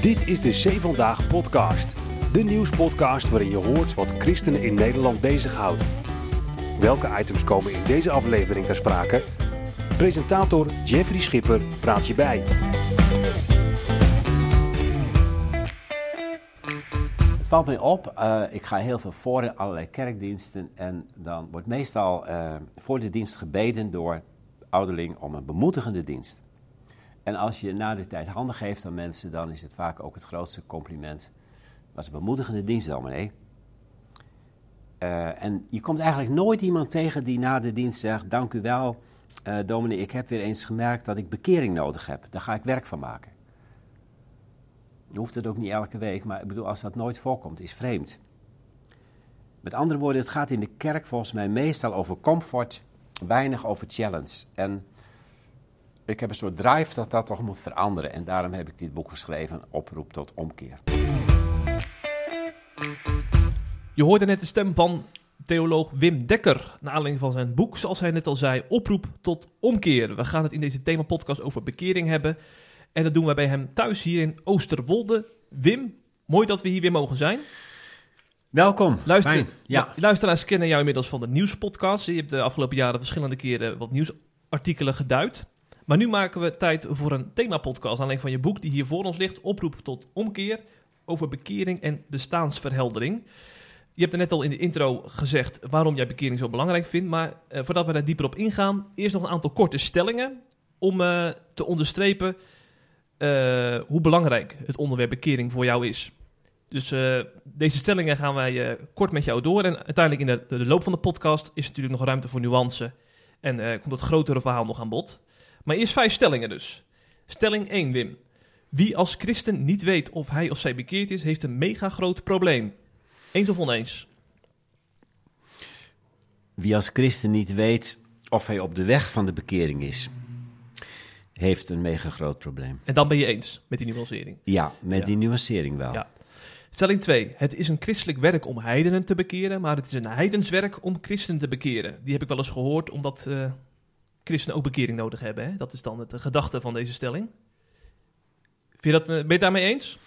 Dit is de Zee Vandaag podcast. De nieuwspodcast waarin je hoort wat christenen in Nederland bezighoudt. Welke items komen in deze aflevering ter sprake? Presentator Jeffrey Schipper praat je bij. Het valt mij op, eh, ik ga heel veel voor in allerlei kerkdiensten en dan wordt meestal eh, voor de dienst gebeden door ouderling om een bemoedigende dienst. En als je na de tijd handen geeft aan mensen, dan is het vaak ook het grootste compliment. Was een bemoedigende dienst, dominee. Uh, en je komt eigenlijk nooit iemand tegen die na de dienst zegt: Dank u wel, uh, dominee, ik heb weer eens gemerkt dat ik bekering nodig heb. Daar ga ik werk van maken. Je hoeft het ook niet elke week, maar ik bedoel, als dat nooit voorkomt, is vreemd. Met andere woorden, het gaat in de kerk volgens mij meestal over comfort, weinig over challenge. En ik heb een soort drive dat dat toch moet veranderen. En daarom heb ik dit boek geschreven, Oproep tot Omkeer. Je hoorde net de stem van theoloog Wim Dekker. Naar aanleiding van zijn boek, zoals hij net al zei, Oproep tot Omkeer. We gaan het in deze themapodcast over bekering hebben. En dat doen we bij hem thuis hier in Oosterwolde. Wim, mooi dat we hier weer mogen zijn. Welkom. Luister, Fijn. Ja. Luisteraars kennen jou inmiddels van de nieuwspodcast. Je hebt de afgelopen jaren verschillende keren wat nieuwsartikelen geduid. Maar nu maken we tijd voor een themapodcast. Alleen van je boek die hier voor ons ligt. Oproep tot omkeer over bekering en bestaansverheldering. Je hebt er net al in de intro gezegd waarom jij bekering zo belangrijk vindt. Maar uh, voordat we daar dieper op ingaan, eerst nog een aantal korte stellingen. Om uh, te onderstrepen uh, hoe belangrijk het onderwerp bekering voor jou is. Dus deze stellingen gaan wij kort met jou door. En uiteindelijk in de, de, loop van de podcast is natuurlijk nog ruimte voor nuance. En komt het grotere verhaal nog aan bod. Maar eerst vijf stellingen dus. Stelling 1, Wim. Wie als christen niet weet of hij of zij bekeerd is, heeft een mega groot probleem. Eens of oneens? Wie als christen niet weet of hij op de weg van de bekering is, heeft een mega groot probleem. En dan ben je eens met die nuancering? Ja, met ja. die nuancering wel. Ja. Stelling 2. Het is een christelijk werk om heidenen te bekeren, maar het is een heidenswerk om christenen te bekeren. Die heb ik wel eens gehoord, omdat uh, christenen ook bekering nodig hebben. Hè? Dat is dan de gedachte van deze stelling. Vind je dat, ben je het daarmee eens?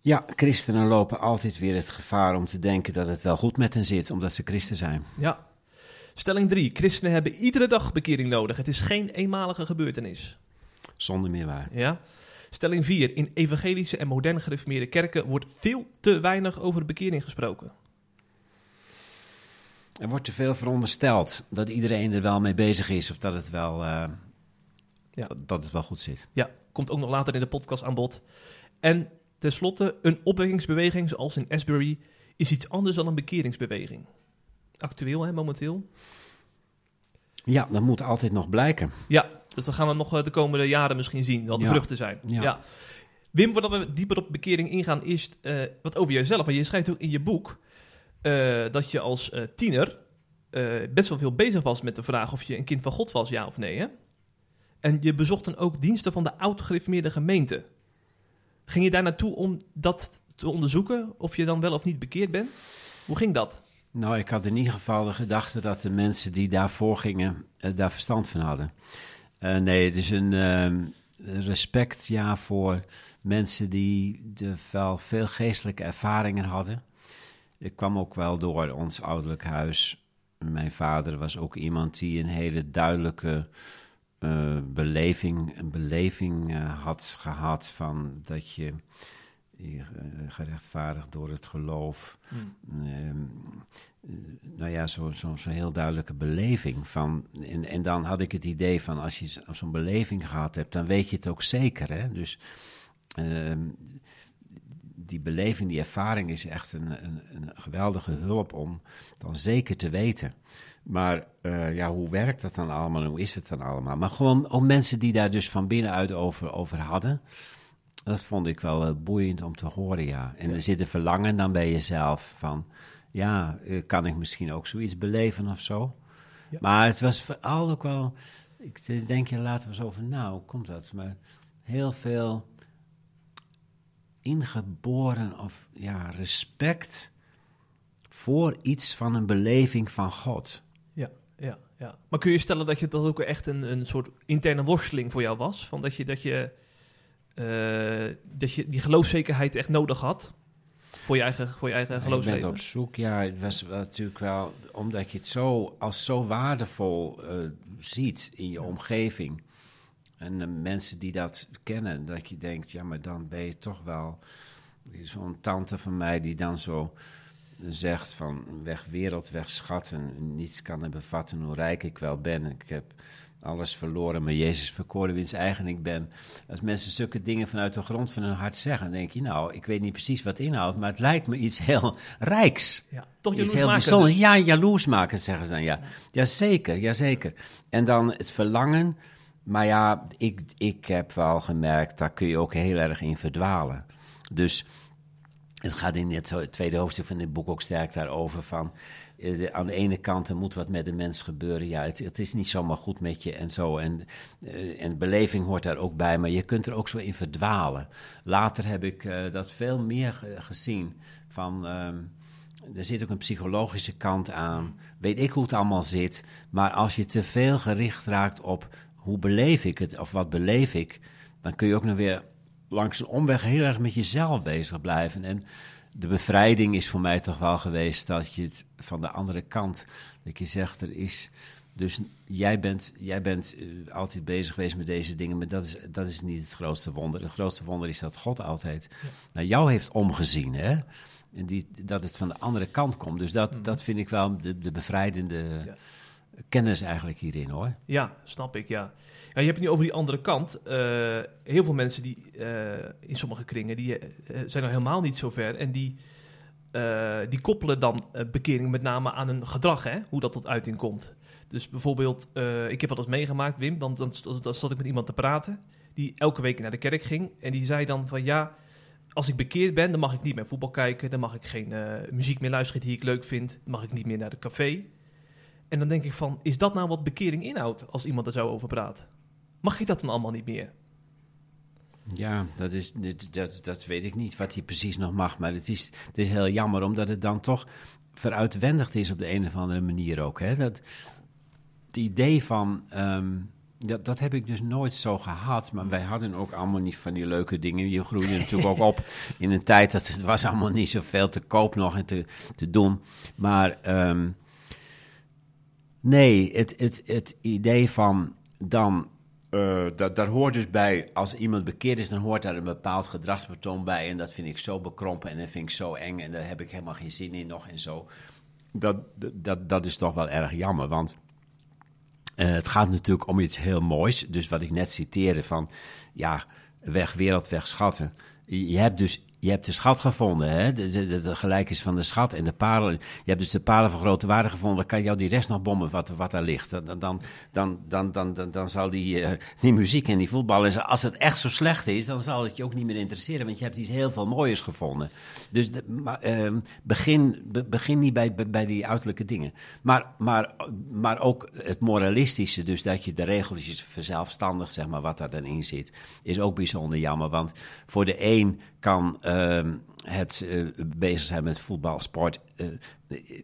Ja, christenen lopen altijd weer het gevaar om te denken dat het wel goed met hen zit, omdat ze christen zijn. Ja. Stelling 3. Christenen hebben iedere dag bekering nodig. Het is geen eenmalige gebeurtenis. Zonder meer waar. Ja. Stelling 4. In evangelische en modern gereformeerde kerken wordt veel te weinig over bekering gesproken. Er wordt te veel verondersteld dat iedereen er wel mee bezig is of dat het wel, uh, ja. dat, dat, het wel goed zit. Ja, komt ook nog later in de podcast aan bod. En tenslotte, een opwekkingsbeweging zoals in Asbury is iets anders dan een bekeringsbeweging. Actueel, hè, momenteel. Ja, dat moet altijd nog blijken. Ja, dus dan gaan we nog de komende jaren misschien zien wat de ja. vruchten zijn. Ja. ja. Wim, voordat we dieper op bekering ingaan, eerst uh, wat over jezelf. Want je schrijft ook in je boek uh, dat je als uh, tiener uh, best wel veel bezig was met de vraag of je een kind van God was, ja of nee. Hè? En je bezocht dan ook diensten van de oud-gereformeerde gemeente. Ging je daar naartoe om dat te onderzoeken, of je dan wel of niet bekeerd bent? Hoe ging dat? Nou, ik had in ieder geval de gedachte dat de mensen die daarvoor gingen, daar verstand van hadden. nee, het is een ehm, respect ja, voor mensen die de, wel veel geestelijke ervaringen hadden. Ik kwam ook wel door ons ouderlijk huis. Mijn vader was ook iemand die een hele duidelijke uh, beleving, een beleving uh, had gehad van dat je, uh, gerechtvaardigd door het geloof. Mm. nou ja, zo'n zo, zo heel duidelijke beleving van. En, en dan had ik het idee van als je zo'n beleving gehad hebt, dan weet je het ook zeker. Hè? Dus ehm, die beleving, die ervaring is echt een, een, een, geweldige hulp om dan zeker te weten. Maar uh, ja, hoe werkt dat dan allemaal hoe is het dan allemaal? Maar gewoon om mensen die daar dus van binnenuit over, over hadden, dat vond ik wel uh, boeiend om te horen, ja. En ja. er zit een verlangen dan bij jezelf van, ja, uh, kan ik misschien ook zoiets beleven of zo? Ja. Maar het was vooral ook wel, ik denk je later eens over, nou, hoe komt dat? Maar heel veel ingeboren of ja, respect voor iets van een beleving van God. Ja, ja, ja. Maar kun je stellen dat je dat ook echt een, een soort interne worsteling voor jou was? Van dat je, dat je eh, dat je die geloofszekerheid echt nodig had. Voor je eigen, voor je eigen geloofsleven. bent op zoek, ja, het was natuurlijk wel, omdat je het zo, als zo waardevol eh, ziet in je omgeving. En de mensen die dat kennen, dat je denkt, ja, maar dan ben je toch wel... Er is Zo'n tante van mij die dan zo zegt van weg wereld, weg schatten. Niets kan er bevatten hoe rijk ik wel ben. Ik heb alles verloren, maar Jezus verkoren wiens eigen ik ben. Als mensen zulke dingen vanuit de grond van hun hart zeggen, dan denk je, nou, ik weet niet precies wat inhoudt, maar het lijkt me iets heel rijks. Ja, toch Iets heel maken. bijzonders. dus. Ja, jaloers maken, zeggen ze dan, ja. Jazeker, jazeker. En dan het verlangen, maar ja, ik, ik heb wel gemerkt, daar kun je ook heel erg in verdwalen. Dus het gaat in het, tweede hoofdstuk van dit boek ook sterk daarover van... eh, aan de ene kant er moet wat met de mens gebeuren. Ja, het, het is niet zomaar goed met je en zo. En, eh, en beleving hoort daar ook bij, maar je kunt er ook zo in verdwalen. Later heb ik eh, dat veel meer ge- gezien. Van, ehm, er zit ook een psychologische kant aan. Weet ik hoe het allemaal zit. Maar als je te veel gericht raakt op hoe beleef ik het of wat beleef ik, dan kun je ook nog weer langs een omweg heel erg met jezelf bezig blijven. En de bevrijding is voor mij toch wel geweest dat je het van de andere kant, dat je zegt, er is. Dus jij bent, jij bent eh, altijd bezig geweest met deze dingen, maar dat is, dat is niet het grootste wonder. Het grootste wonder is dat God altijd naar jou heeft omgezien. Hè? En die, dat het van de andere kant komt. Dus dat, dat vind ik wel de, de bevrijdende Ja. Kennis eigenlijk hierin hoor. Ja, snap ik, ja. ja. Je hebt het nu over die andere kant. Eh, heel veel mensen die eh, in sommige kringen, die eh, zijn nog helemaal niet zo ver. En die, die koppelen dan bekering met name aan hun gedrag, hè? hoe dat tot uiting komt. Dus bijvoorbeeld, ik heb wat eens meegemaakt, Wim, dan, dan, zat ik met iemand te praten... die elke week naar de kerk ging. En die zei dan van, ja, als ik bekeerd ben, dan mag ik niet meer voetbal kijken... dan mag ik geen muziek meer luisteren die ik leuk vind... mag ik niet meer naar het café... En dan denk ik van, is dat nou wat bekering inhoudt als iemand er zo over praat? Mag je dat dan allemaal niet meer? Ja, dat, is, dat, dat weet ik niet wat hij precies nog mag. Maar het is, het is heel jammer, omdat het dan toch veruitwendigd is op de een of andere manier ook. Hè? Dat, het idee van. ehm, dat, dat heb ik dus nooit zo gehad. Maar wij hadden ook allemaal niet van die leuke dingen. Je groeide natuurlijk ook op in een tijd dat het was allemaal niet zoveel te koop nog en te, te doen. Maar ehm, nee, het, het, het idee van dan eh, dat, daar hoort dus bij, als iemand bekeerd is, dan hoort daar een bepaald gedragspatroon bij. En dat vind ik zo bekrompen en dat vind ik zo eng en daar heb ik helemaal geen zin in nog en zo. Dat, dat, dat is toch wel erg jammer, want eh, het gaat natuurlijk om iets heel moois. Dus wat ik net citeerde van, ja, weg wereld, weg schatten. Je hebt dus je hebt de schat gevonden, hè? De, de gelijkenis van de schat en de parelen. Je hebt dus de parelen van grote waarde gevonden. Dan kan jou die rest nog bommen wat, wat daar ligt. Dan, dan, dan, dan, dan, dan, zal die, eh, die muziek en die voetbal... en zo- Als het echt zo slecht is, dan zal het je ook niet meer interesseren. Want je hebt iets heel veel moois gevonden. Dus ehm, begin, be- begin niet bij, bij, die uiterlijke dingen. Maar, maar, maar ook het moralistische, dus dat je de regeltjes verzelfstandigt, zeg maar, wat daar dan in zit, is ook bijzonder jammer. Want voor de een kan ehm, het eh, bezig zijn met voetbal, sport, eh,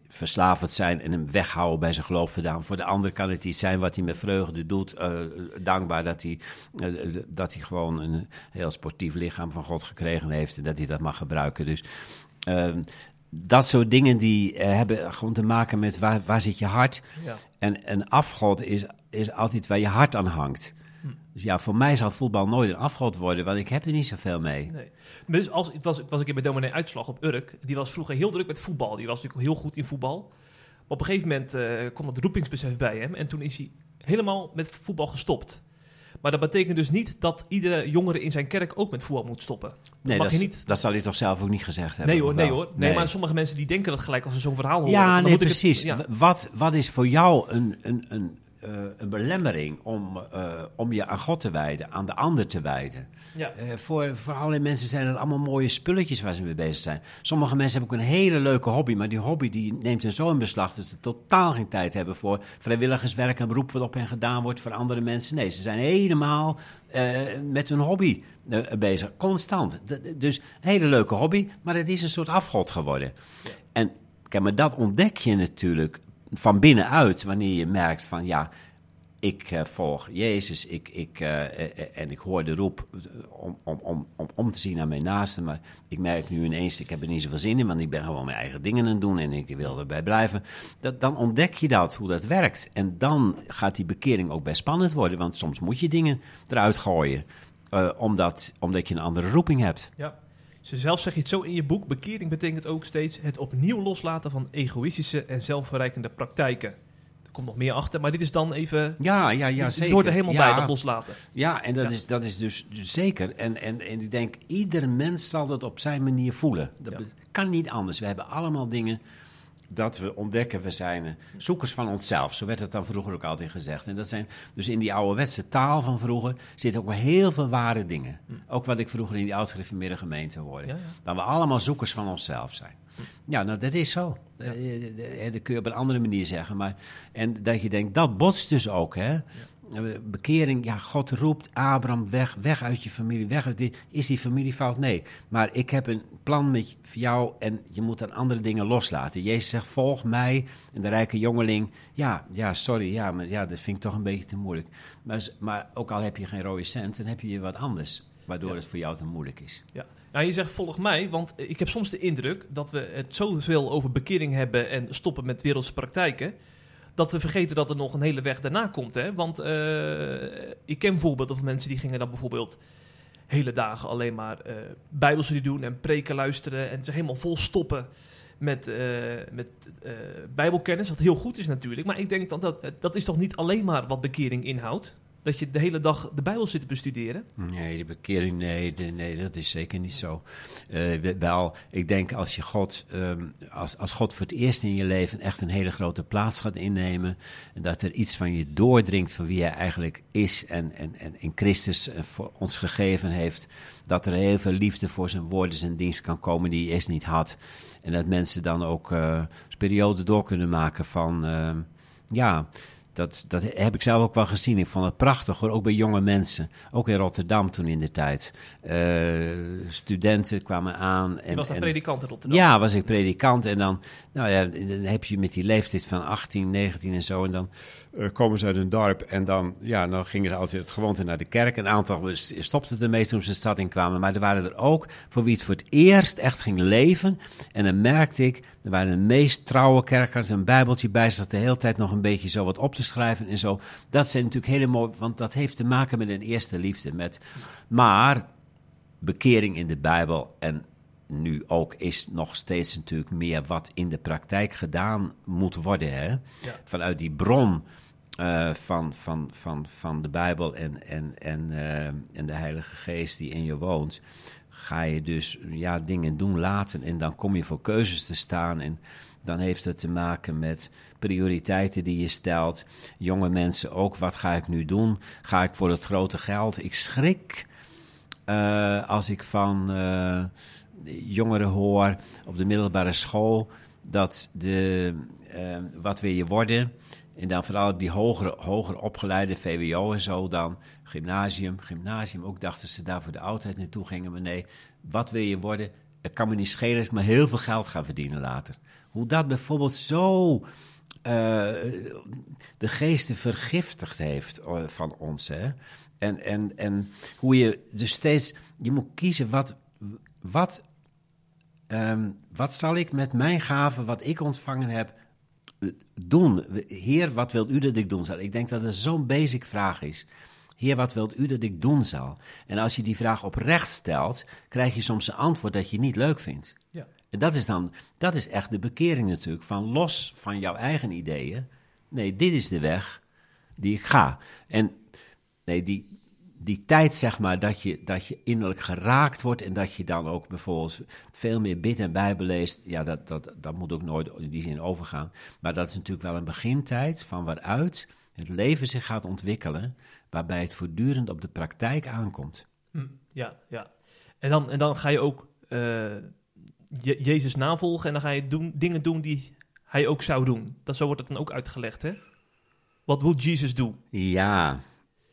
verslavend zijn en hem weghouden bij zijn geloof vandaan. Voor de ander kan het iets zijn wat hij met vreugde doet, eh, dankbaar dat hij, dat hij gewoon een heel sportief lichaam van God gekregen heeft en dat hij dat mag gebruiken. Dus ehm, dat soort dingen die hebben gewoon te maken met waar, waar zit je hart. Ja. En een afgod is, is altijd waar je hart aan hangt. Dus ja, voor mij zal voetbal nooit een afgod worden, want ik heb er niet zoveel mee. Nee. Dus als, ik, was, ik was een keer bij dominee Uitslag op Urk. Die was vroeger heel druk met voetbal. Die was natuurlijk heel goed in voetbal. Maar op een gegeven moment eh kwam dat roepingsbesef bij hem. En toen is hij helemaal met voetbal gestopt. Maar dat betekent dus niet dat iedere jongere in zijn kerk ook met voetbal moet stoppen. Dat Nee, mag dat, je is- niet. dat zal hij toch zelf ook niet gezegd hebben? Nee hoor, nee hoor. Nee, maar sommige mensen die denken dat gelijk als ze zo'n verhaal horen. Ja, nee, moet ik het- precies. ja. Wat, wat is voor jou een, een, een, eh, een belemmering om, eh, om je aan God te wijden, aan de ander te wijden? Ja. Eh, voor, voor allerlei mensen zijn er allemaal mooie spulletjes waar ze mee bezig zijn. Sommige mensen hebben ook een hele leuke hobby, maar die hobby die neemt hen zo in beslag dat ze totaal geen tijd hebben voor vrijwilligerswerk en beroep wat op hen gedaan wordt voor andere mensen. Nee, ze zijn helemaal met hun hobby bezig, constant. D- dus een hele leuke hobby, maar het is een soort afgod geworden. En kijk, maar dat ontdek je natuurlijk van binnenuit wanneer je merkt van ja, ik eh, volg Jezus ik, ik, eh, eh, en ik hoor de roep om, om, om, om, te zien naar mijn naasten. Maar ik merk nu ineens, ik heb er niet zoveel zin in, want ik ben gewoon mijn eigen dingen aan het doen en ik wil erbij blijven. Dat, dan ontdek je dat, hoe dat werkt. En dan gaat die bekering ook best spannend worden, want soms moet je dingen eruit gooien, omdat, omdat je een andere roeping hebt. Ja. Zelf zeg je het zo in je boek. Bekering betekent ook steeds het opnieuw loslaten van egoïstische en zelfverrijkende praktijken komt nog meer achter, maar dit is dan even... Ja, ja, ja, het, zeker. Het hoort er helemaal bij, dat loslaten. Ja, en dat, Is, dat is dus, dus, zeker. En, en, en ik denk, ieder mens zal dat op zijn manier voelen. Dat kan niet anders. We hebben allemaal dingen dat we ontdekken, we zijn zoekers van onszelf. Zo werd het dan vroeger ook altijd gezegd. En dat zijn, dus in die ouderwetse taal van vroeger zitten ook wel heel veel ware dingen. Hm. Ook wat ik vroeger in die oud-gereformeerde gemeente hoorde. Ja, Dat we allemaal zoekers van onszelf zijn. Ja, nou, dat is zo. Ja. Eh, eh, dat kun je op een andere manier zeggen. Maar, en dat je denkt, dat botst dus ook, hè. Bekering, ja, God roept Abraham weg, weg uit je familie, weg uit dit. Is die familie fout? Nee. Maar ik heb een plan met jou en je moet dan andere dingen loslaten. Jezus zegt, volg mij. En de rijke jongeling, ja, ja, sorry, ja, maar ja, dat vind ik toch een beetje te moeilijk. Maar, maar ook al heb je geen rode cent, dan heb je wat anders, waardoor het voor jou te moeilijk is. Ja. Nou, je zegt volg mij, want ik heb soms de indruk dat we het zoveel over bekering hebben en stoppen met wereldse praktijken, dat we vergeten dat er nog een hele weg daarna komt. Hè? Want uh, ik ken voorbeelden van mensen die gingen dan bijvoorbeeld hele dagen alleen maar uh, bijbelstudie doen en preken luisteren en zich helemaal vol stoppen met, uh, met bijbelkennis, wat heel goed is natuurlijk. Maar ik denk dan dat dat is toch niet alleen maar wat bekering inhoudt dat je de hele dag de Bijbel zit te bestuderen? Nee, de bekering, nee, nee dat is zeker niet zo. Uh, wel, ik denk als je God, um, als, als God voor het eerst in je leven echt een hele grote plaats gaat innemen. En dat er iets van je doordringt van wie hij eigenlijk is en, en, en in Christus eh, voor ons gegeven heeft. Dat er heel veel liefde voor zijn woorden zijn dienst kan komen die hij eerst niet had. En dat mensen dan ook uh, perioden door kunnen maken van, uh, ja dat, dat heb ik zelf ook wel gezien. Ik vond het prachtig hoor, ook bij jonge mensen. Ook in Rotterdam toen in de tijd. Uh, studenten kwamen aan. En, je was dan predikant in Rotterdam? Ja, was ik predikant. En dan, nou ja, dan heb je met die leeftijd van 18, 19 en zo. En dan uh, komen ze uit een dorp. En dan, ja, dan gingen ze altijd gewoonte naar de kerk. Een aantal stopten ermee toen ze de stad in kwamen. Maar er waren er ook voor wie het voor het eerst echt ging leven. En dan merkte ik, er waren de meest trouwe kerkers. Een bijbeltje bij zat de hele tijd nog een beetje zo wat op te schrijven en zo. Dat zijn natuurlijk hele mooi, want dat heeft te maken met een eerste liefde. Met, maar bekering in de Bijbel en nu ook is nog steeds natuurlijk meer wat in de praktijk gedaan moet worden. Hè? Vanuit die bron uh, van, van, van, van de Bijbel en, en, en, uh, en de Heilige Geest die in je woont, ga je dus ja, dingen doen laten en dan kom je voor keuzes te staan. En dan heeft het te maken met prioriteiten die je stelt. Jonge mensen ook, wat ga ik nu doen? Ga ik voor het grote geld? Ik schrik uh, als ik van uh, jongeren hoor op de middelbare school dat de, uh, wat wil je worden? En dan vooral die hoger, hoger opgeleide VWO en zo, dan gymnasium, gymnasium. Ook dachten ze daar voor de oudheid naartoe gingen. Maar nee, wat wil je worden? Het kan me niet schelen als ik maar heel veel geld ga verdienen later. Hoe dat bijvoorbeeld zo uh, de geesten vergiftigd heeft eh, van ons. Hè? En, en, en hoe je dus steeds, je moet kiezen wat, wat, um, wat zal ik met mijn gaven, wat ik ontvangen heb, doen? Heer, wat wilt u dat ik doen zal? Ik denk dat het zo'n basic vraag is. Heer, wat wilt u dat ik doen zal? En als je die vraag oprecht stelt, krijg je soms een antwoord dat je niet leuk vindt. Ja. En dat is dan, dat is echt de bekering natuurlijk, van los van jouw eigen ideeën. Nee, dit is de weg die ik ga. En nee, die, die tijd, zeg maar, dat je, dat je innerlijk geraakt wordt en dat je dan ook bijvoorbeeld veel meer bid en bijbel leest, ja, dat, dat, dat moet ook nooit in die zin overgaan. Maar dat is natuurlijk wel een begintijd van waaruit het leven zich gaat ontwikkelen, waarbij het voortdurend op de praktijk aankomt. Hm, ja, ja. En dan, en dan ga je ook uh, Jezus navolgen en dan ga je doen, dingen doen die hij ook zou doen. Dat, zo wordt het dan ook uitgelegd, hè? Wat wil Jezus doen? Ja,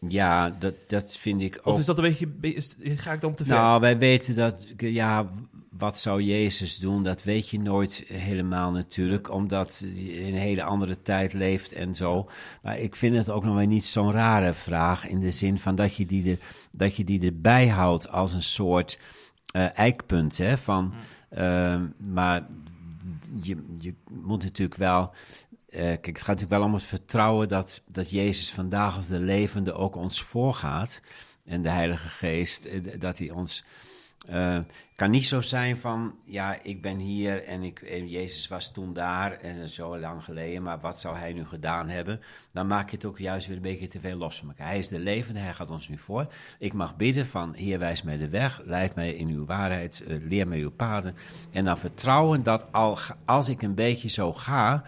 ja, dat, dat vind ik ook. Of is dat een beetje, ga ik dan te ver? Nou, wij weten dat, ja, wat zou Jezus doen? Dat weet je nooit helemaal natuurlijk, omdat je in een hele andere tijd leeft en zo. Maar ik vind het ook nog wel niet zo'n rare vraag in de zin van dat je die, er, dat je die erbij houdt als een soort uh, eikpunt. Hè, van, uh, maar je, je moet natuurlijk wel. Uh, kijk, het gaat natuurlijk wel om het vertrouwen dat, dat Jezus vandaag als de levende ook ons voorgaat. En de Heilige Geest, eh, dat hij ons uh, kan niet zo zijn van, ja, ik ben hier en, ik, Jezus was toen daar en zo lang geleden, maar wat zou hij nu gedaan hebben? Dan maak je het ook juist weer een beetje te veel los van elkaar. Hij is de levende, hij gaat ons nu voor. Ik mag bidden van, Heer, wijs mij de weg, leid mij in uw waarheid, leer mij uw paden. En dan vertrouwen dat al, als ik een beetje zo ga,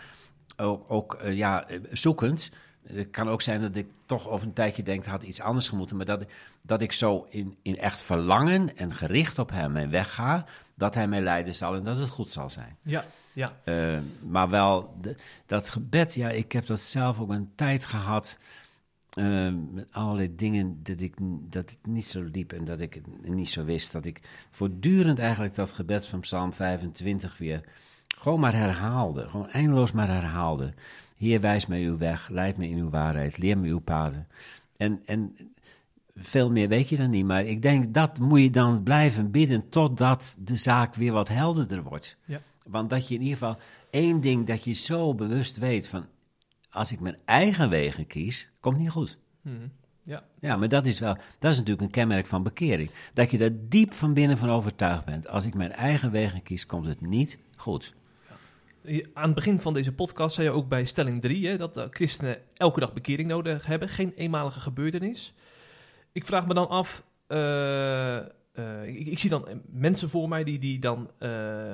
ook, ook uh, ja, zoekend, het kan ook zijn dat ik toch over een tijdje denk, had iets anders gemoeten. Maar dat, dat ik zo in, in echt verlangen en gericht op hem en weg ga, dat hij mij leiden zal en dat het goed zal zijn. Ja, ja. Uh, maar wel, de, dat gebed, ja, ik heb dat zelf ook een tijd gehad. Uh, met allerlei dingen dat ik dat het niet zo liep en dat ik het niet zo wist. Dat ik voortdurend eigenlijk dat gebed van Psalm 25 weer gewoon maar herhaalde. Gewoon eindeloos maar herhaalde. Heer, wijs mij uw weg, leid me in uw waarheid, leer me uw paden. En, en veel meer weet je dan niet, maar ik denk dat moet je dan blijven bidden totdat de zaak weer wat helderder wordt. Ja. Want dat je in ieder geval één ding dat je zo bewust weet van, als ik mijn eigen wegen kies, komt niet goed. Hmm. Ja. ja, maar dat is wel, dat is natuurlijk een kenmerk van bekering. Dat je er diep van binnen van overtuigd bent. Als ik mijn eigen wegen kies, komt het niet goed. Aan het begin van deze podcast zei je ook bij stelling 3 dat christenen elke dag bekering nodig hebben, geen eenmalige gebeurtenis. Ik vraag me dan af, uh, uh, ik, zie dan mensen voor mij die, die dan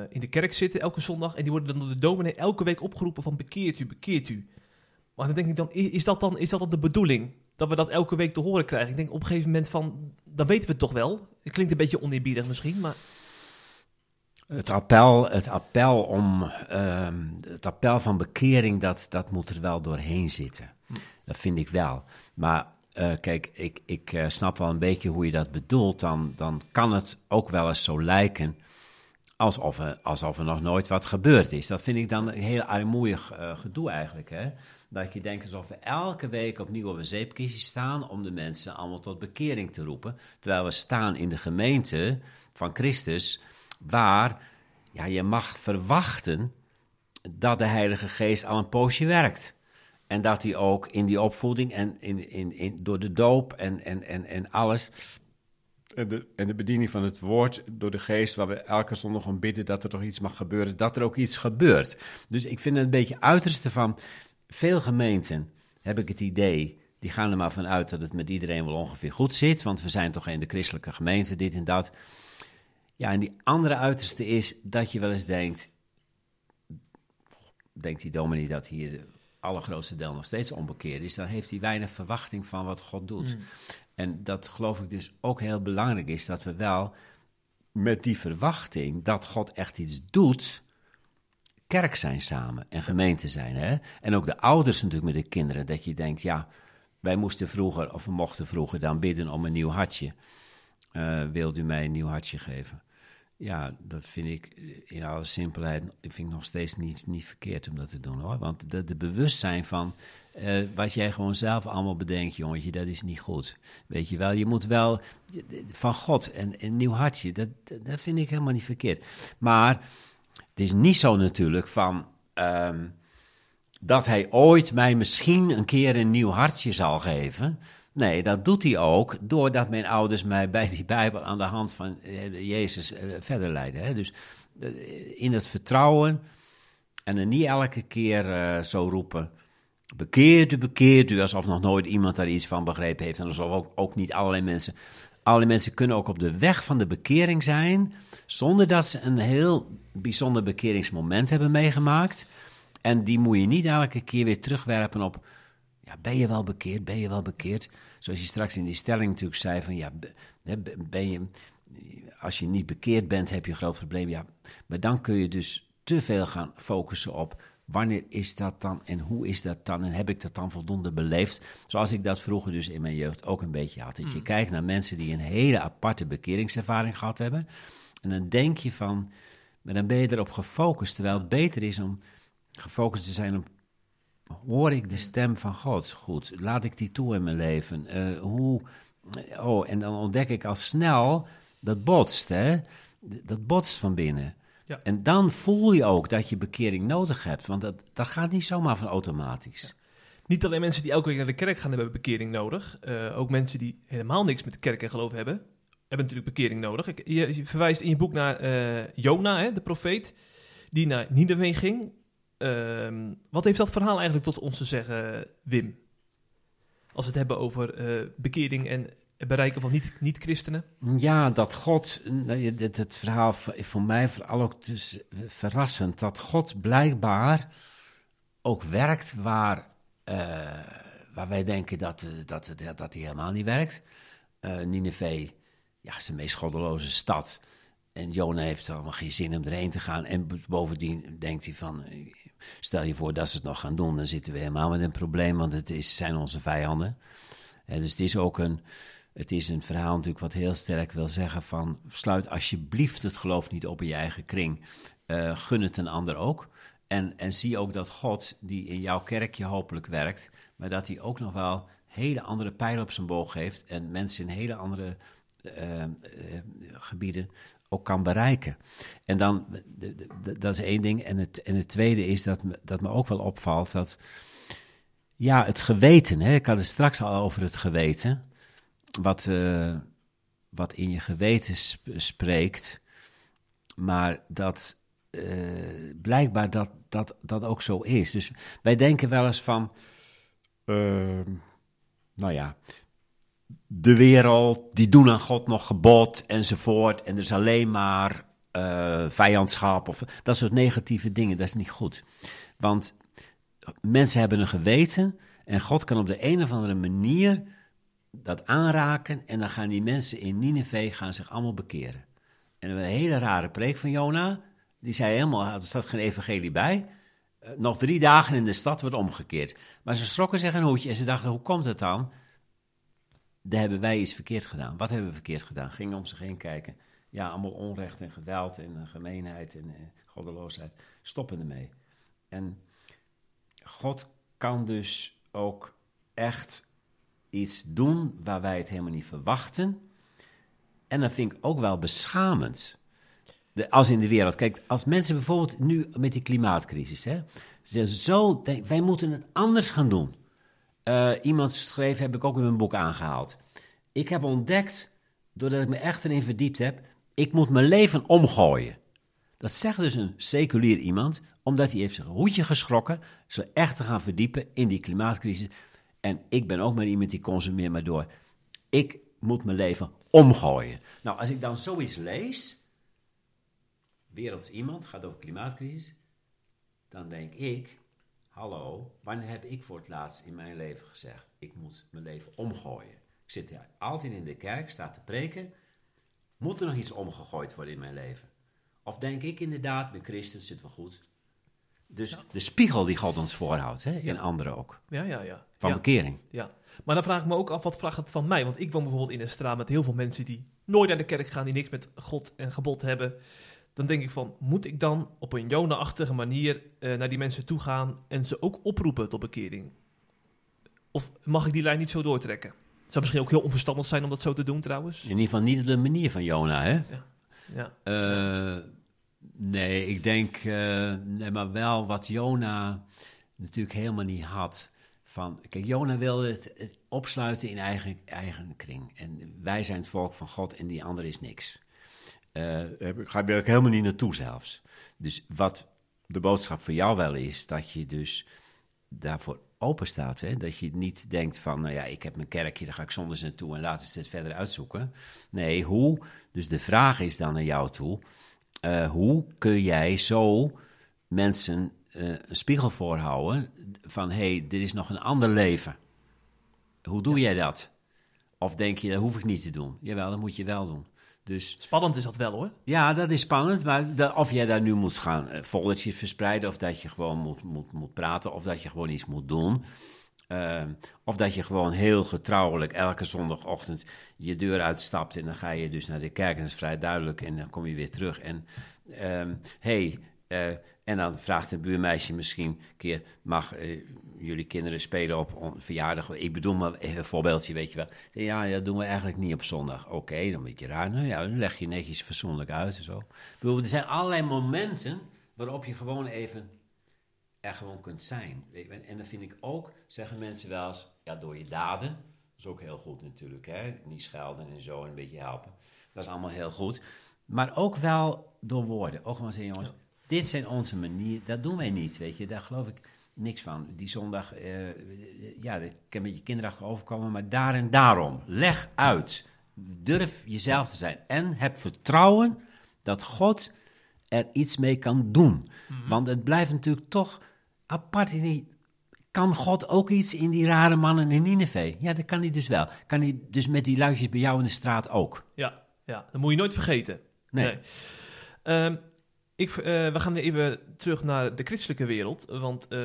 in de kerk zitten elke zondag en die worden dan door de dominee elke week opgeroepen van bekeert u, bekeert u. Maar dan denk ik dan, is dat dan, is dat dan de bedoeling? Dat we dat elke week te horen krijgen? Ik denk op een gegeven moment van, dan weten we het toch wel. Het klinkt een beetje oneerbiedig misschien, maar... Het appel, het appel om uh, het appel van bekering, dat, dat moet er wel doorheen zitten. Dat vind ik wel. Maar uh, kijk, ik, ik uh, snap wel een beetje hoe je dat bedoelt. Dan, dan kan het ook wel eens zo lijken alsof er, alsof er nog nooit wat gebeurd is. Dat vind ik dan een heel armoeig uh, gedoe eigenlijk. Hè? Dat je denkt alsof we elke week opnieuw op een zeepkistje staan om de mensen allemaal tot bekering te roepen. Terwijl we staan in de gemeente van Christus waar ja, je mag verwachten dat de Heilige Geest al een poosje werkt. En dat hij ook in die opvoeding en in, in, in, door de doop en, en, en, en alles. En de, en de bediening van het woord door de geest, waar we elke zondag om bidden dat er toch iets mag gebeuren, dat er ook iets gebeurt. Dus ik vind het een beetje uiterste van veel gemeenten, heb ik het idee, die gaan er maar vanuit dat het met iedereen wel ongeveer goed zit, want we zijn toch in de christelijke gemeente, dit en dat. Ja, en die andere uiterste is dat je wel eens denkt, denkt die dominee dat hier de allergrootste deel nog steeds onbekeerd is, dan heeft hij weinig verwachting van wat God doet. Mm. En dat geloof ik dus ook heel belangrijk is, dat we wel met die verwachting dat God echt iets doet, kerk zijn samen en gemeente zijn. Hè? En ook de ouders natuurlijk met de kinderen, dat je denkt, ja, wij moesten vroeger, of we mochten vroeger dan bidden om een nieuw hartje. Uh, wilt u mij een nieuw hartje geven? Ja, dat vind ik in alle simpelheid vind ik nog steeds niet, niet verkeerd om dat te doen hoor. Want de, bewustzijn van uh, wat jij gewoon zelf allemaal bedenkt, jongetje, dat is niet goed. Weet je wel, je moet wel van God en een nieuw hartje, dat, dat vind ik helemaal niet verkeerd. Maar het is niet zo natuurlijk van um, dat hij ooit mij misschien een keer een nieuw hartje zal geven. Nee, dat doet hij ook doordat mijn ouders mij bij die Bijbel aan de hand van Jezus verder leiden. Dus in het vertrouwen en er niet elke keer zo roepen. Bekeert u, bekeert u, alsof nog nooit iemand daar iets van begrepen heeft. En alsof ook, ook niet allerlei mensen. Allerlei mensen kunnen ook op de weg van de bekering zijn. zonder dat ze een heel bijzonder bekeringsmoment hebben meegemaakt. En die moet je niet elke keer weer terugwerpen op ja, ben je wel bekeerd? Ben je wel bekeerd? Zoals je straks in die stelling natuurlijk zei van ja, ben je, als je niet bekeerd bent, heb je een groot probleem. Ja, maar dan kun je dus te veel gaan focussen op wanneer is dat dan en hoe is dat dan en heb ik dat dan voldoende beleefd? Zoals ik dat vroeger dus in mijn jeugd ook een beetje had. Dat je kijkt naar mensen die een hele aparte bekeringservaring gehad hebben En dan denk je van, maar dan ben je erop gefocust. Terwijl het beter is om gefocust te zijn op, hoor ik de stem van God goed? Laat ik die toe in mijn leven? Eh, hoe, oh, en dan ontdek ik al snel, dat botst, hè? Dat botst van binnen. Ja. En dan voel je ook dat je bekering nodig hebt, want dat, dat gaat niet zomaar van automatisch. Niet alleen mensen die elke week naar de kerk gaan hebben bekering nodig. Eh, ook mensen die helemaal niks met de kerk en geloof hebben, hebben natuurlijk bekering nodig. Ik, je, je verwijst in je boek naar eh, Jona, hè, de profeet, die naar Nineveh ging. Ehm, wat heeft dat verhaal eigenlijk tot ons te zeggen, Wim? Als we het hebben over eh, bekering en het bereiken van niet- niet-christenen. Ja, dat God, dit- het verhaal voor mij vooral ook dus verrassend, dat God blijkbaar ook werkt waar, eh, waar wij denken dat, eh, dat, dat, dat hij helemaal niet werkt. Eh Nineveh, ja, is meest goddeloze stad. En Jona heeft allemaal geen zin om erheen te gaan. En bovendien denkt hij van, stel je voor dat ze het nog gaan doen, dan zitten we helemaal met een probleem, want het is, zijn onze vijanden. Dus het is ook een, het is een verhaal natuurlijk wat heel sterk wil zeggen van... sluit alsjeblieft het geloof niet op in je eigen kring. Eh, gun het een ander ook. En, en zie ook dat God, die in jouw kerkje hopelijk werkt... maar dat hij ook nog wel hele andere pijlen op zijn boog heeft... en mensen in hele andere eh, eh, gebieden ook kan bereiken. En dan, dat is één ding. En het, en het tweede is dat me, dat me ook wel opvalt dat... Ja, het geweten. Hè? Ik had het straks al over het geweten. Wat, eh, wat in je geweten sp- spreekt. Maar dat eh, blijkbaar dat, dat dat ook zo is. Dus wij denken wel eens van. ehm, nou ja. De wereld, die doen aan God nog gebod enzovoort. En er is alleen maar eh, vijandschap of dat soort negatieve dingen. Dat is niet goed. Want mensen hebben een geweten en God kan op de een of andere manier dat aanraken en dan gaan die mensen in Nineveh gaan zich allemaal bekeren. En een hele rare preek van Jona, die zei helemaal, er staat geen evangelie bij, eh, nog drie dagen in de stad wordt omgekeerd. Maar ze schrokken zich een hoedje en ze dachten, hoe komt het dan? Daar hebben wij iets verkeerd gedaan. Wat hebben we verkeerd gedaan? Gingen om zich heen kijken. Ja, allemaal onrecht en geweld en eh, gemeenheid en eh, goddeloosheid. Stoppen ermee. En God kan dus ook echt iets doen waar wij het helemaal niet verwachten. En dat vind ik ook wel beschamend. Als in de wereld. Kijk, als mensen bijvoorbeeld nu met die klimaatcrisis, hè, ze zo wij moeten het anders gaan doen. Eh, iemand schreef, heb ik ook in mijn boek aangehaald. Ik heb ontdekt, doordat ik me echt erin verdiept heb, ik moet mijn leven omgooien. Dat zegt dus een seculier iemand, omdat hij heeft zijn hoedje geschrokken, zo echt te gaan verdiepen in die klimaatcrisis. En ik ben ook maar iemand die consumeert maar door. Ik moet mijn leven omgooien. Nou, als ik dan zoiets lees, werelds iemand, gaat over klimaatcrisis, dan denk ik, hallo, wanneer heb ik voor het laatst in mijn leven gezegd, ik moet mijn leven omgooien? Ik zit hier altijd in de kerk, sta te preken, moet er nog iets omgegooid worden in mijn leven? Of denk ik inderdaad, met christen zit wel goed. Dus de spiegel die God ons voorhoudt, hè, in Ja. anderen ook, Ja, ja, ja. van ja. bekering. Ja, maar dan vraag ik me ook af, wat vraagt het van mij? Want ik woon bijvoorbeeld in een straat met heel veel mensen die nooit naar de kerk gaan, die niks met God en gebod hebben. Dan denk ik van, moet ik dan op een Jona-achtige manier eh, naar die mensen toe gaan en ze ook oproepen tot bekering? Of mag ik die lijn niet zo doortrekken? Het zou misschien ook heel onverstandig zijn om dat zo te doen trouwens. In ieder geval niet op de manier van Jona, hè? Ja, Eh, nee, ik denk, eh, nee, maar wel wat Jona natuurlijk helemaal niet had. Van, kijk, Jona wilde het, het opsluiten in eigen, eigen kring. En wij zijn het volk van God en die ander is niks. Eh daar ga ik ook helemaal niet naartoe zelfs. Dus wat de boodschap voor jou wel is, dat je dus daarvoor open staat. Hè? Dat je niet denkt van, nou ja, ik heb mijn kerkje, daar ga ik zondags naartoe en laten ze het verder uitzoeken. Nee, hoe? Dus de vraag is dan naar jou toe, eh, hoe kun jij zo mensen eh, een spiegel voorhouden van, hé, hey, dit is nog een ander leven. Hoe doe jij dat? Of denk je, dat hoef ik niet te doen? Jawel, dat moet je wel doen. Dus spannend is dat wel hoor. ja, dat is spannend. Maar dat- of jij daar nu moet gaan foldertjes verspreiden, of dat je gewoon moet, moet, moet praten, of dat je gewoon iets moet doen. Ehm, of dat je gewoon heel getrouwelijk elke zondagochtend je deur uitstapt en dan ga je dus naar de kerk en dat is vrij duidelijk en dan kom je weer terug. En ehm, hey, eh, en dan vraagt een buurmeisje misschien een keer, mag eh, jullie kinderen spelen op on- verjaardag? Ik bedoel maar een voorbeeldje, weet je wel. Ja, dat doen we eigenlijk niet op zondag. Oké, dan een beetje raar. Nou ja, dan leg je netjes fatsoenlijk uit en zo. Bedoel, er zijn allerlei momenten waarop je gewoon even er gewoon kunt zijn. Je, En dan vind ik ook, zeggen mensen wel eens, ja, door je daden. Dat is ook heel goed natuurlijk, hè. Niet schelden en zo en een beetje helpen. Dat is allemaal heel goed. Maar ook wel door woorden. Ook gewoon zeggen, jongens, dit zijn onze manieren. Dat doen wij niet, weet je. Daar geloof ik niks van. Die zondag, eh, ja, dat kan een beetje kinderachtig overkomen. Maar daar en daarom, leg uit. Durf jezelf te zijn. En heb vertrouwen dat God er iets mee kan doen. Want het blijft natuurlijk toch apart. in die- Kan God ook iets in die rare mannen in Nineveh? Ja, dat kan hij dus wel. Kan hij dus met die luidjes bij jou in de straat ook? Ja, ja, dat moet je nooit vergeten. Nee. Ehm, ik, eh, we gaan weer even terug naar de christelijke wereld. Want eh,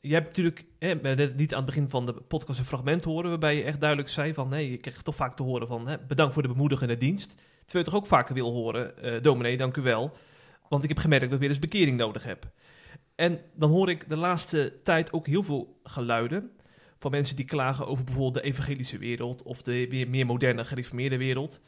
je hebt natuurlijk net niet aan het begin van de podcast een fragment horen... waarbij je echt duidelijk zei van... nee, je krijgt toch vaak te horen van... Hè, bedankt voor de bemoedigende dienst. Terwijl je toch ook vaker wil horen... eh dominee, dank u wel. Want ik heb gemerkt dat ik weer eens bekering nodig heb. En dan hoor ik de laatste tijd ook heel veel geluiden... van mensen die klagen over bijvoorbeeld de evangelische wereld... of de weer meer moderne gereformeerde wereld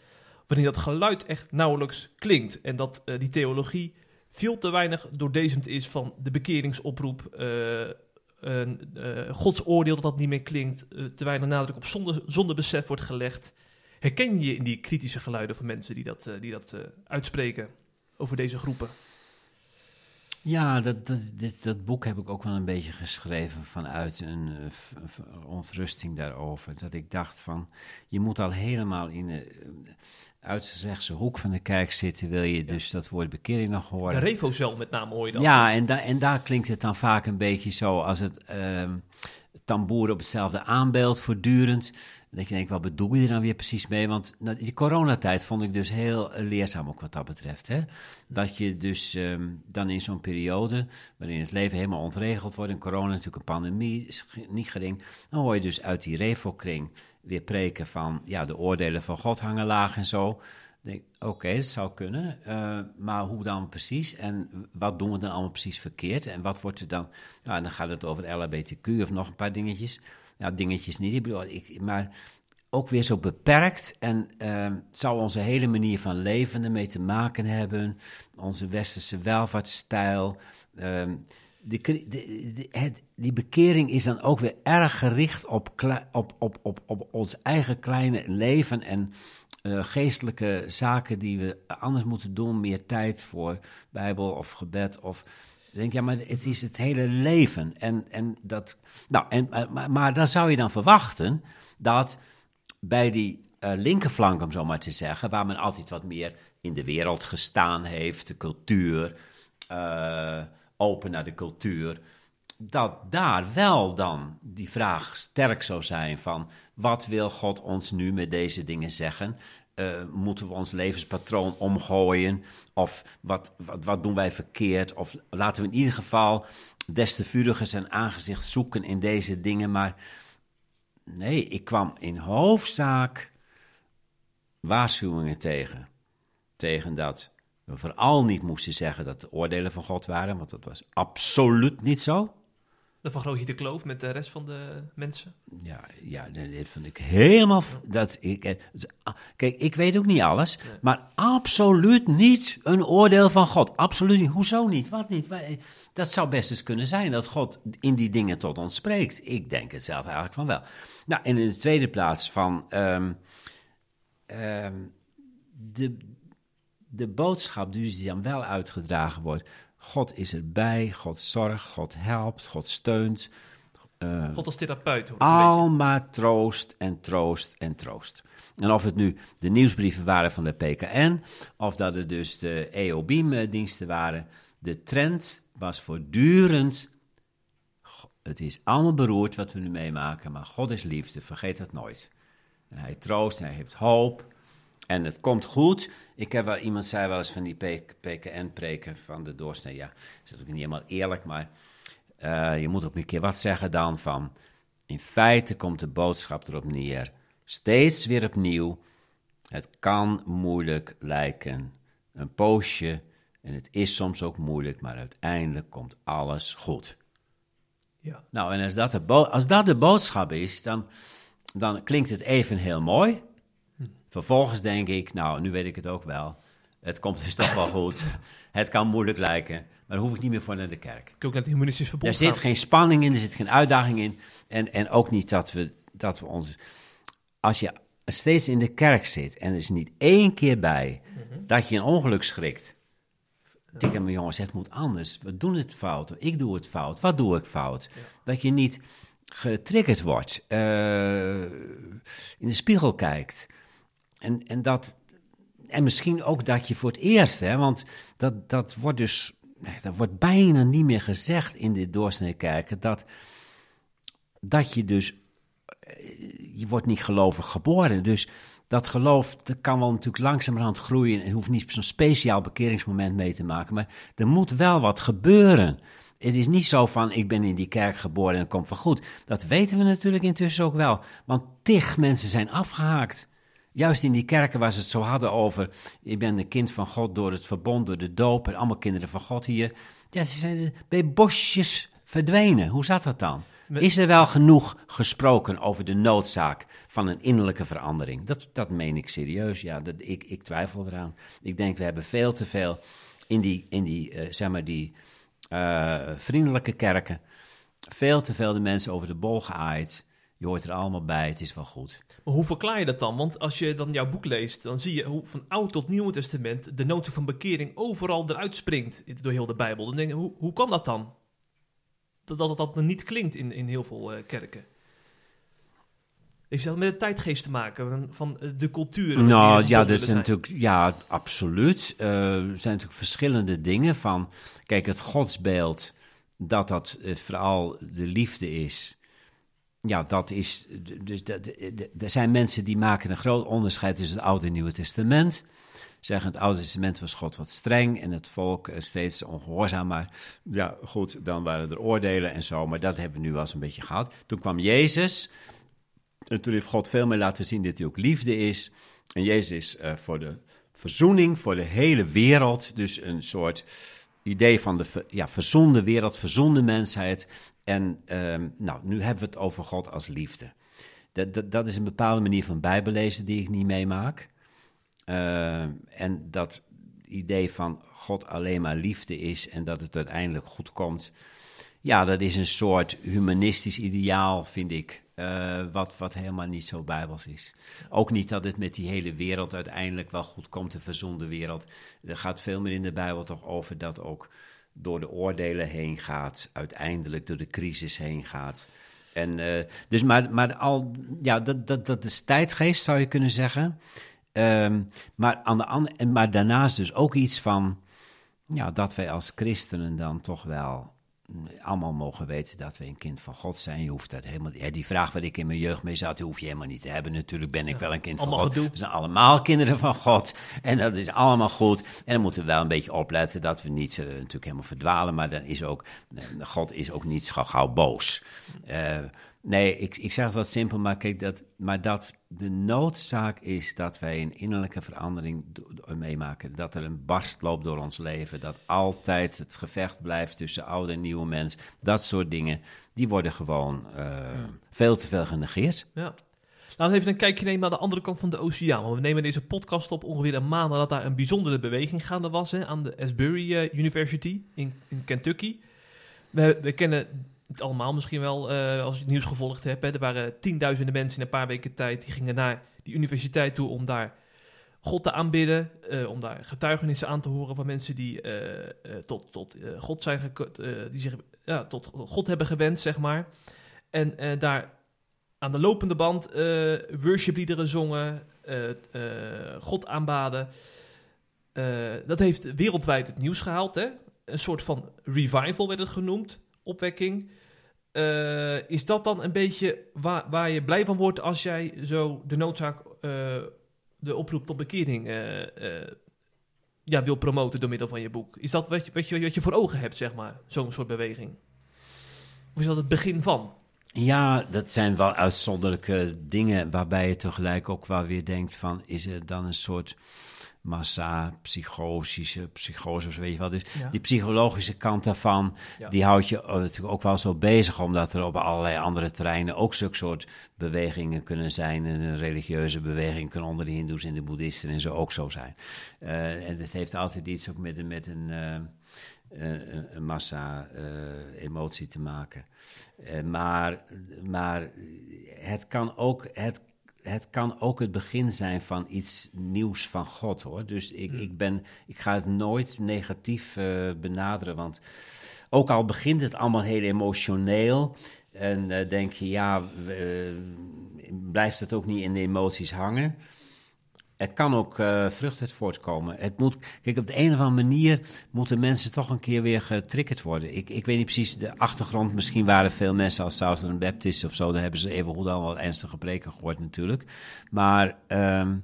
wanneer dat geluid echt nauwelijks klinkt. En dat eh, die theologie veel te weinig doordezemd is van de bekeringsoproep. eh, eh, Gods oordeel dat dat niet meer klinkt. te weinig nadruk op zonde, zondebesef wordt gelegd. Herken je in die kritische geluiden van mensen die dat, die dat uitspreken over deze groepen? Ja, dat, dat, dit, dat boek heb ik ook wel een beetje geschreven vanuit een ontrusting daarover. Dat ik dacht van, je moet al helemaal in uiterste hoek van de kerk zitten, wil je dus dat woord bekering nog De horen. Revozel met name hoor je dan. Ja, en, da en daar klinkt het dan vaak een beetje zo als het ehm tamboer op hetzelfde aanbeeld voortdurend. Dat je denkt, wat bedoel je er dan weer precies mee? Want nou, die coronatijd vond ik dus heel leerzaam ook wat dat betreft. Hè? Dat je dus ehm, dan in zo'n periode, waarin het leven helemaal ontregeld wordt, en corona natuurlijk een pandemie, is niet gering, dan hoor je dus uit die revo-kring weer preken van, ja, de oordelen van God hangen laag en zo. Denk, Oké, dat zou kunnen, eh, maar hoe dan precies? En wat doen we dan allemaal precies verkeerd? En wat wordt er dan? Nou, dan gaat het over LHBTQ of nog een paar dingetjes. Ja, dingetjes niet, ik bedoel, ik, maar ook weer zo beperkt. En ehm, zou onze hele manier van leven ermee te maken hebben? Onze westerse welvaartsstijl. ehm, die bekering is dan ook weer erg gericht op, op, op, op, op ons eigen kleine leven en eh, geestelijke zaken die we anders moeten doen. Meer tijd voor Bijbel of gebed of... Denk, ja, maar het is het hele leven. En, en dat, nou, en, maar, maar dan zou je dan verwachten dat bij die eh, linkerflank, om zo maar te zeggen, waar men altijd wat meer in de wereld gestaan heeft, de cultuur, eh, open naar de cultuur, dat daar wel dan die vraag sterk zou zijn van wat wil God ons nu met deze dingen zeggen? Eh, moeten we ons levenspatroon omgooien? Of wat, wat, wat doen wij verkeerd? Of laten we in ieder geval des te vuriger zijn aangezicht zoeken in deze dingen. Maar nee, ik kwam in hoofdzaak waarschuwingen tegen. Tegen dat we vooral niet moesten zeggen dat de oordelen van God waren, want dat was absoluut niet zo. Dan vergroot je de kloof met de rest van de mensen. Ja, ja, dat vond ik helemaal. Dat ik, eh, ah, kijk, ik weet ook niet alles, maar absoluut niet een oordeel van God. Absoluut niet. Hoezo niet? Wat niet? Wij- Dat zou best eens kunnen zijn dat God in die dingen tot ons spreekt. Ik denk het zelf eigenlijk van wel. Nou, en in de tweede plaats van ehm, ehm, de, de boodschap die dan wel uitgedragen wordt. God is erbij, God zorgt, God helpt, God steunt. eh, God als therapeut. Hoor, al maar troost en troost en troost. En of het nu de nieuwsbrieven waren van de PKN, of dat het dus de EOBIM-diensten waren, de trend was voortdurend. Het is allemaal beroerd wat we nu meemaken, maar God is liefde, vergeet dat nooit. En hij troost, hij heeft hoop. En het komt goed. Ik heb wel, iemand zei wel eens van die PKN-preken van de doorsnee. Ja, dat is natuurlijk niet helemaal eerlijk, maar eh, je moet ook een keer wat zeggen dan van... In feite komt de boodschap erop neer, steeds weer opnieuw. Het kan moeilijk lijken, een poosje, en het is soms ook moeilijk, maar uiteindelijk komt alles goed. Ja. Nou, en als dat de, als dat de boodschap is, dan, dan klinkt het even heel mooi. Vervolgens denk ik, nou, nu weet ik het ook wel. Het komt dus toch wel goed. Het kan moeilijk lijken, maar dan hoef ik niet meer voor naar de kerk. Ik ook naar het humanistisch verbond Er zit geen spanning in, er zit geen uitdaging in. En, en ook niet dat we, dat we ons. Als je steeds in de kerk zit en er is niet één keer bij dat je een ongeluk schrikt. Tik aan mijn jongens, het moet anders. We doen het fout. Ik doe het fout. Wat doe ik fout? Dat je niet getriggerd wordt. eh, in de spiegel kijkt. En, en, dat, en misschien ook dat je voor het eerst, hè, want dat, dat wordt dus, dat wordt bijna niet meer gezegd in de doorsnee kijken, dat, dat je dus, eh, je wordt niet gelovig geboren. Dus dat geloof, dat kan wel natuurlijk langzamerhand groeien en hoeft niet zo'n speciaal bekeringsmoment mee te maken, maar er moet wel wat gebeuren. Het is niet zo van, ik ben in die kerk geboren en het komt wel goed. Dat weten we natuurlijk intussen ook wel, want tig mensen zijn afgehaakt. Juist in die kerken waar ze het zo hadden over, ik ben een kind van God door het verbond, door de doop en allemaal kinderen van God hier. Ja, ze zijn bij bosjes verdwenen. Hoe zat dat dan? Is er wel genoeg gesproken over de noodzaak van een innerlijke verandering? Dat, dat meen ik serieus. Ja, dat, ik, ik twijfel eraan. Ik denk, we hebben veel te veel in die, in die eh, zeg maar, die eh, vriendelijke kerken. Veel te veel de mensen over de bol geaaid. Je hoort er allemaal bij, het is wel goed. Maar hoe verklaar je dat dan? Want als je dan jouw boek leest, dan zie je hoe van Oud tot Nieuw Testament de notie van bekering overal eruit springt door heel de Bijbel. Dan denk je, hoe, hoe kan dat dan? Dat dat, dat, dat niet klinkt in, in heel veel eh, kerken. Heeft dat met de tijdgeest te maken, van, eh, de cultuur? Nou ja, dat zijn natuurlijk, ja, absoluut. Eh, er zijn natuurlijk verschillende dingen van. Kijk, het godsbeeld, dat dat vooral de liefde is. Ja, dat is. Dus dat, er zijn mensen die maken een groot onderscheid tussen het Oude en Nieuwe Testament. Zeggen het Oude Testament was God wat streng en het volk eh, steeds ongehoorzaam. Maar ja, goed, dan waren er oordelen en zo. Maar dat hebben we nu wel eens een beetje gehad. Toen kwam Jezus. En toen heeft God veel meer laten zien dat hij ook liefde is. En Jezus is eh, voor de verzoening, voor de hele wereld. Dus een soort idee van de ja, verzonde wereld, verzonde mensheid. En ehm, nou, nu hebben we het over God als liefde. Dat, dat, is een bepaalde manier van bijbelezen die ik niet meemaak. Ehm, en dat idee van God alleen maar liefde is en dat het uiteindelijk goed komt. Ja, dat is een soort humanistisch ideaal, vind ik. eh, wat, wat helemaal niet zo bijbels is. Ook niet dat het met die hele wereld uiteindelijk wel goed komt, de verzonde wereld. Er gaat veel meer in de Bijbel toch over dat ook door de oordelen heen gaat, uiteindelijk door de crisis heen gaat. En, eh, dus maar, maar al, ja, dat, dat, dat is tijdgeest, zou je kunnen zeggen. Ehm, maar, aan de andere, maar daarnaast dus ook iets van ja, dat wij als christenen dan toch wel allemaal mogen weten dat we een kind van God zijn. Je hoeft dat helemaal, ja, die vraag waar ik in mijn jeugd mee zat, die hoef je helemaal niet te hebben. Natuurlijk ben ik wel een kind van God. gedoe. We zijn allemaal kinderen van God. En dat is allemaal goed. En dan moeten we wel een beetje opletten dat we niet eh, natuurlijk helemaal verdwalen. Maar dan is ook, eh, God is ook niet zo gauw boos. Nee, ik, ik zeg het wat simpel, maar kijk, dat, maar dat de noodzaak is dat wij een innerlijke verandering meemaken. Dat er een barst loopt door ons leven. Dat altijd het gevecht blijft tussen oude en nieuwe mens. Dat soort dingen, die worden gewoon eh, veel te veel genegeerd. Ja. Laten we even een kijkje nemen naar de andere kant van de oceaan. Want we nemen deze podcast op ongeveer een maand nadat daar een bijzondere beweging gaande was hè, aan de Asbury eh, University in, in Kentucky. We, we kennen allemaal misschien wel eh, als je het nieuws gevolgd hebt. Hè. Er waren tienduizenden mensen in een paar weken tijd die gingen naar die universiteit toe om daar God te aanbidden. eh, om daar getuigenissen aan te horen van mensen die eh, tot, tot God zijn die zich ja, tot God hebben gewend, zeg maar. En daar aan de lopende band worshipliederen zongen, God aanbaden. Dat heeft wereldwijd het nieuws gehaald. Hè? Een soort van revival werd het genoemd, opwekking. Eh, is dat dan een beetje waar, waar je blij van wordt als jij zo de noodzaak, eh, de oproep tot bekering eh, ja, wil promoten door middel van je boek? Is dat wat je, wat je, wat je voor ogen hebt, zeg maar, zo'n soort beweging? Of is dat het begin van? Ja, dat zijn wel uitzonderlijke dingen waarbij je tegelijk ook wel weer denkt van, is er dan een soort massa, psychosische, psychose weet je wel. Dus Ja. die psychologische kant daarvan, Ja. die houdt je eh, natuurlijk ook wel zo bezig, omdat er op allerlei andere terreinen ook zulke soort bewegingen kunnen zijn. En een religieuze beweging kan onder de hindoes en de boeddhisten en zo ook zo zijn. Eh, en het heeft altijd iets ook met, een- met een, eh, een, een massa emotie te maken. Maar, maar het kan ook... Het, het kan ook het begin zijn van iets nieuws van God, hoor. Dus ik, ik, ben, ik ga het nooit negatief eh, benaderen, want ook al begint het allemaal heel emotioneel en eh, denk je, ja, eh, blijft het ook niet in de emoties hangen? Er kan ook eh, vrucht uit voortkomen. Het moet, kijk, op de een of andere manier moeten mensen toch een keer weer getriggerd worden. Ik, ik weet niet precies de achtergrond. Misschien waren veel mensen als Southern Baptist of zo. Daar hebben ze even goed al wat ernstige preken gehoord natuurlijk. Maar ehm,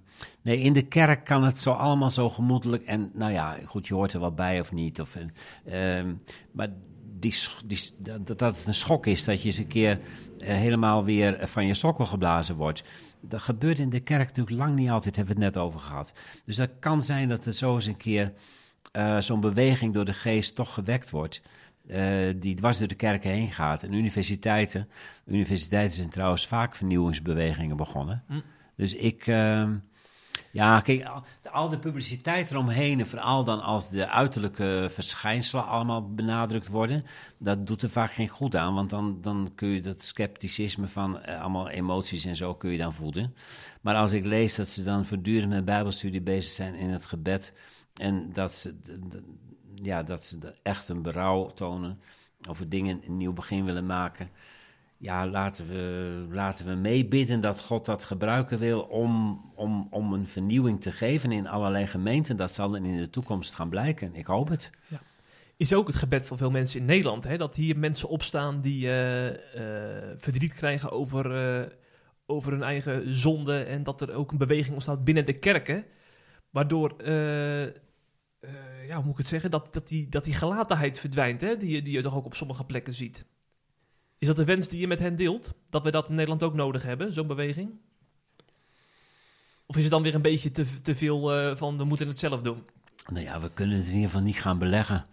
nee, in de kerk kan het zo allemaal zo gemoedelijk. En nou ja, goed, je hoort er wel bij of niet. Of, ehm, maar die, die, dat, dat het een schok is dat je eens een keer eh, helemaal weer van je sokkel geblazen wordt. Dat gebeurt in de kerk natuurlijk lang niet altijd, hebben we het net over gehad. Dus dat kan zijn dat er zo eens een keer eh, zo'n beweging door de geest toch gewekt wordt. eh, die dwars door de kerken heen gaat. En universiteiten, universiteiten zijn trouwens vaak vernieuwingsbewegingen begonnen. Hm. Dus ik, ehm, ja, kijk, al, al de publiciteit eromheen, en vooral dan als de uiterlijke verschijnselen allemaal benadrukt worden, dat doet er vaak geen goed aan, want dan, dan kun je dat scepticisme van eh, allemaal emoties en zo kun je dan voeden. Maar als ik lees dat ze dan voortdurend met bijbelstudie bezig zijn in het gebed en dat ze, ja, dat ze echt een berouw tonen over dingen een nieuw begin willen maken. Ja, laten we, laten we meebidden dat God dat gebruiken wil om, om, om een vernieuwing te geven in allerlei gemeenten. Dat zal dan in de toekomst gaan blijken. Ik hoop het. Is ook het gebed van veel mensen in Nederland. Hè? Dat hier mensen opstaan die eh, eh, verdriet krijgen over, eh, over hun eigen zonde. En dat er ook een beweging ontstaat binnen de kerken. Waardoor, ja, hoe moet ik het zeggen, dat, dat, die, dat die gelatenheid verdwijnt. Hè? Die, die je toch ook op sommige plekken ziet. Is dat de wens die je met hen deelt? Dat we dat in Nederland ook nodig hebben, zo'n beweging? Of is het dan weer een beetje te, te veel eh, van we moeten het zelf doen? Nou ja, we kunnen het in ieder geval niet gaan beleggen.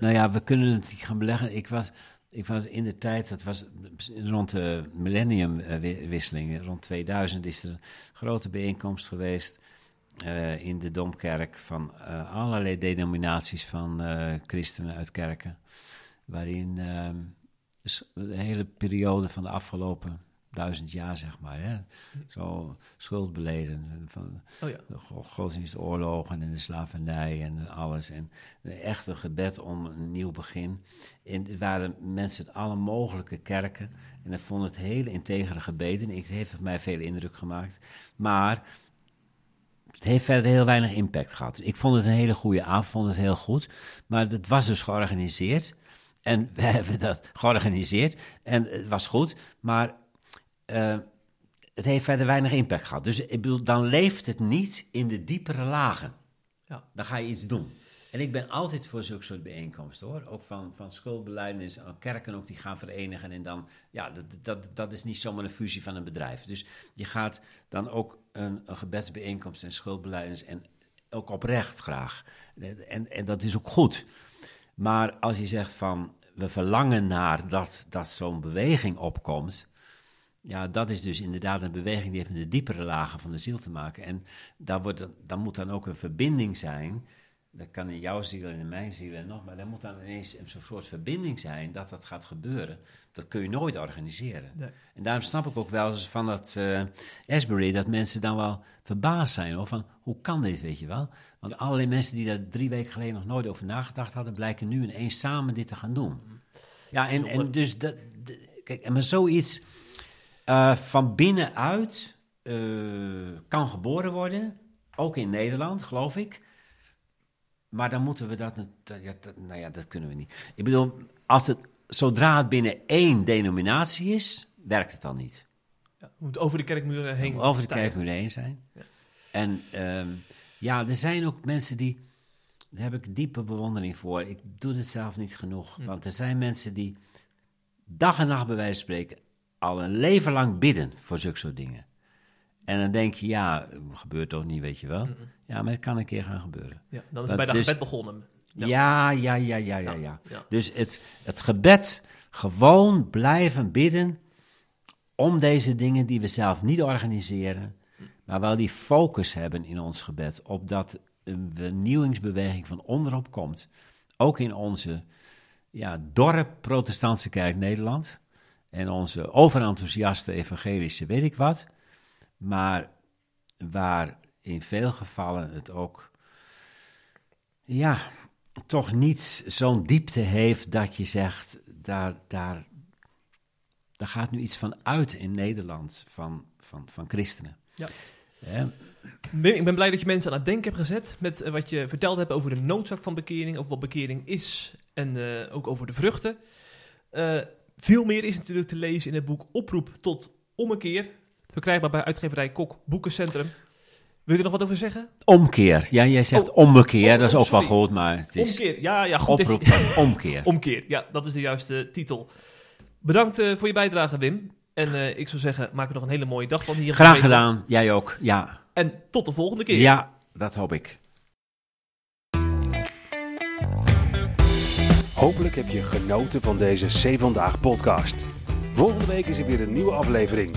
Nou ja, we kunnen het niet gaan beleggen. Ik was, ik was in de tijd, dat was rond de millenniumwisseling, rond 2000 is er een grote bijeenkomst geweest eh, in de Domkerk van eh, allerlei denominaties van eh, christenen uit kerken. Waarin eh, dus de hele periode van de afgelopen duizend jaar, zeg maar, hè, zo schuld beleden. Van, Oh ja. de go- godsdienstoorlogen en de slavernij en alles. En een echte gebed om een nieuw begin. En er waren mensen uit alle mogelijke kerken. En ik vond het hele integere gebeden. Ik, het heeft op mij veel indruk gemaakt. Maar het heeft verder heel weinig impact gehad. Ik vond het een hele goede avond, vond het heel goed. Maar het was dus georganiseerd. En we hebben dat georganiseerd. En het was goed. Maar eh, het heeft verder weinig impact gehad. Dus ik bedoel, dan leeft het niet in de diepere lagen. Ja. Dan ga je iets doen. En ik ben altijd voor zulke soort bijeenkomsten hoor. Ook van, van schuldbeleidnis, eh, kerken ook die gaan verenigen. En dan, ja, dat, dat, dat is niet zomaar een fusie van een bedrijf. Dus je gaat dan ook een, een gebedsbijeenkomst en schuldbeleidnis en ook oprecht graag. En, en dat is ook goed. Maar als je zegt van we verlangen naar dat, dat zo'n beweging opkomt. Ja, dat is dus inderdaad een beweging die heeft met de diepere lagen van de ziel te maken. En daar, wordt, dan- moet dan ook een verbinding zijn. Dat kan in jouw ziel en in mijn ziel en nog, maar er moet dan ineens een soort verbinding zijn dat dat gaat gebeuren. Dat kun je nooit organiseren. Nee. En daarom snap ik ook wel eens van dat eh Asbury, dat mensen dan wel verbaasd zijn hoor, van hoe kan dit, weet je wel? Want allerlei mensen die daar drie weken geleden nog nooit over nagedacht hadden, blijken nu ineens samen dit te gaan doen. Ja, en, en dus, dat, kijk, en maar zoiets eh, van binnenuit eh, kan geboren worden, ook in Nederland, geloof ik. Maar dan moeten we dat, dat, dat- nou ja, dat kunnen we niet. Ik bedoel, als het, zodra het binnen één denominatie is, werkt het dan niet. Ja, we moeten over de kerkmuren heen. Over de kerkmuur heen zijn. Ja. En ehm, ja, er zijn ook mensen die, daar heb ik diepe bewondering voor. Ik doe het zelf niet genoeg. Hm. Want er zijn mensen die dag en nacht bij wijze van spreken al een leven lang bidden voor zulke soort dingen. En dan denk je, ja, gebeurt toch niet, weet je wel. Ja, maar het kan een keer gaan gebeuren. Ja, dan is het bij dat dus- gebed begonnen. Ja. Ja, ja, ja, ja, ja, ja. Dus het, het gebed, gewoon blijven bidden om deze dingen die we zelf niet organiseren, maar wel die focus hebben in ons gebed, op dat een vernieuwingsbeweging van onderop komt. Ook in onze ja, dorp protestantse kerk Nederland en onze overenthousiaste evangelische weet ik wat, maar waar in veel gevallen het ook ja, toch niet zo'n diepte heeft dat je zegt, daar, daar, daar gaat nu iets van uit in Nederland van, van, van christenen. Ja. Wim, ik ben blij dat je mensen aan het denken hebt gezet met eh, wat je verteld hebt over de noodzaak van bekering, over wat bekering is en eh, ook over de vruchten. Eh, veel meer is natuurlijk te lezen in het boek Oproep tot Ommekeer, verkrijgbaar bij uitgeverij Kok Boekencentrum. Wil je er nog wat over zeggen? Omkeer. Ja, jij zegt Oh. ommekeer, Oh, dat is ook wel goed, maar het is Omkeer, ja, ja goed. oproep van omkeer. Omkeer, ja, dat is de juiste titel. Bedankt eh, voor je bijdrage, Wim. En eh, ik zou zeggen, maak er nog een hele mooie dag van hier. Graag gedaan, jij ook. Ja, En tot de volgende keer. ja dat hoop ik. Hopelijk heb je genoten van deze C Vandaag podcast. Volgende week is er weer een nieuwe aflevering.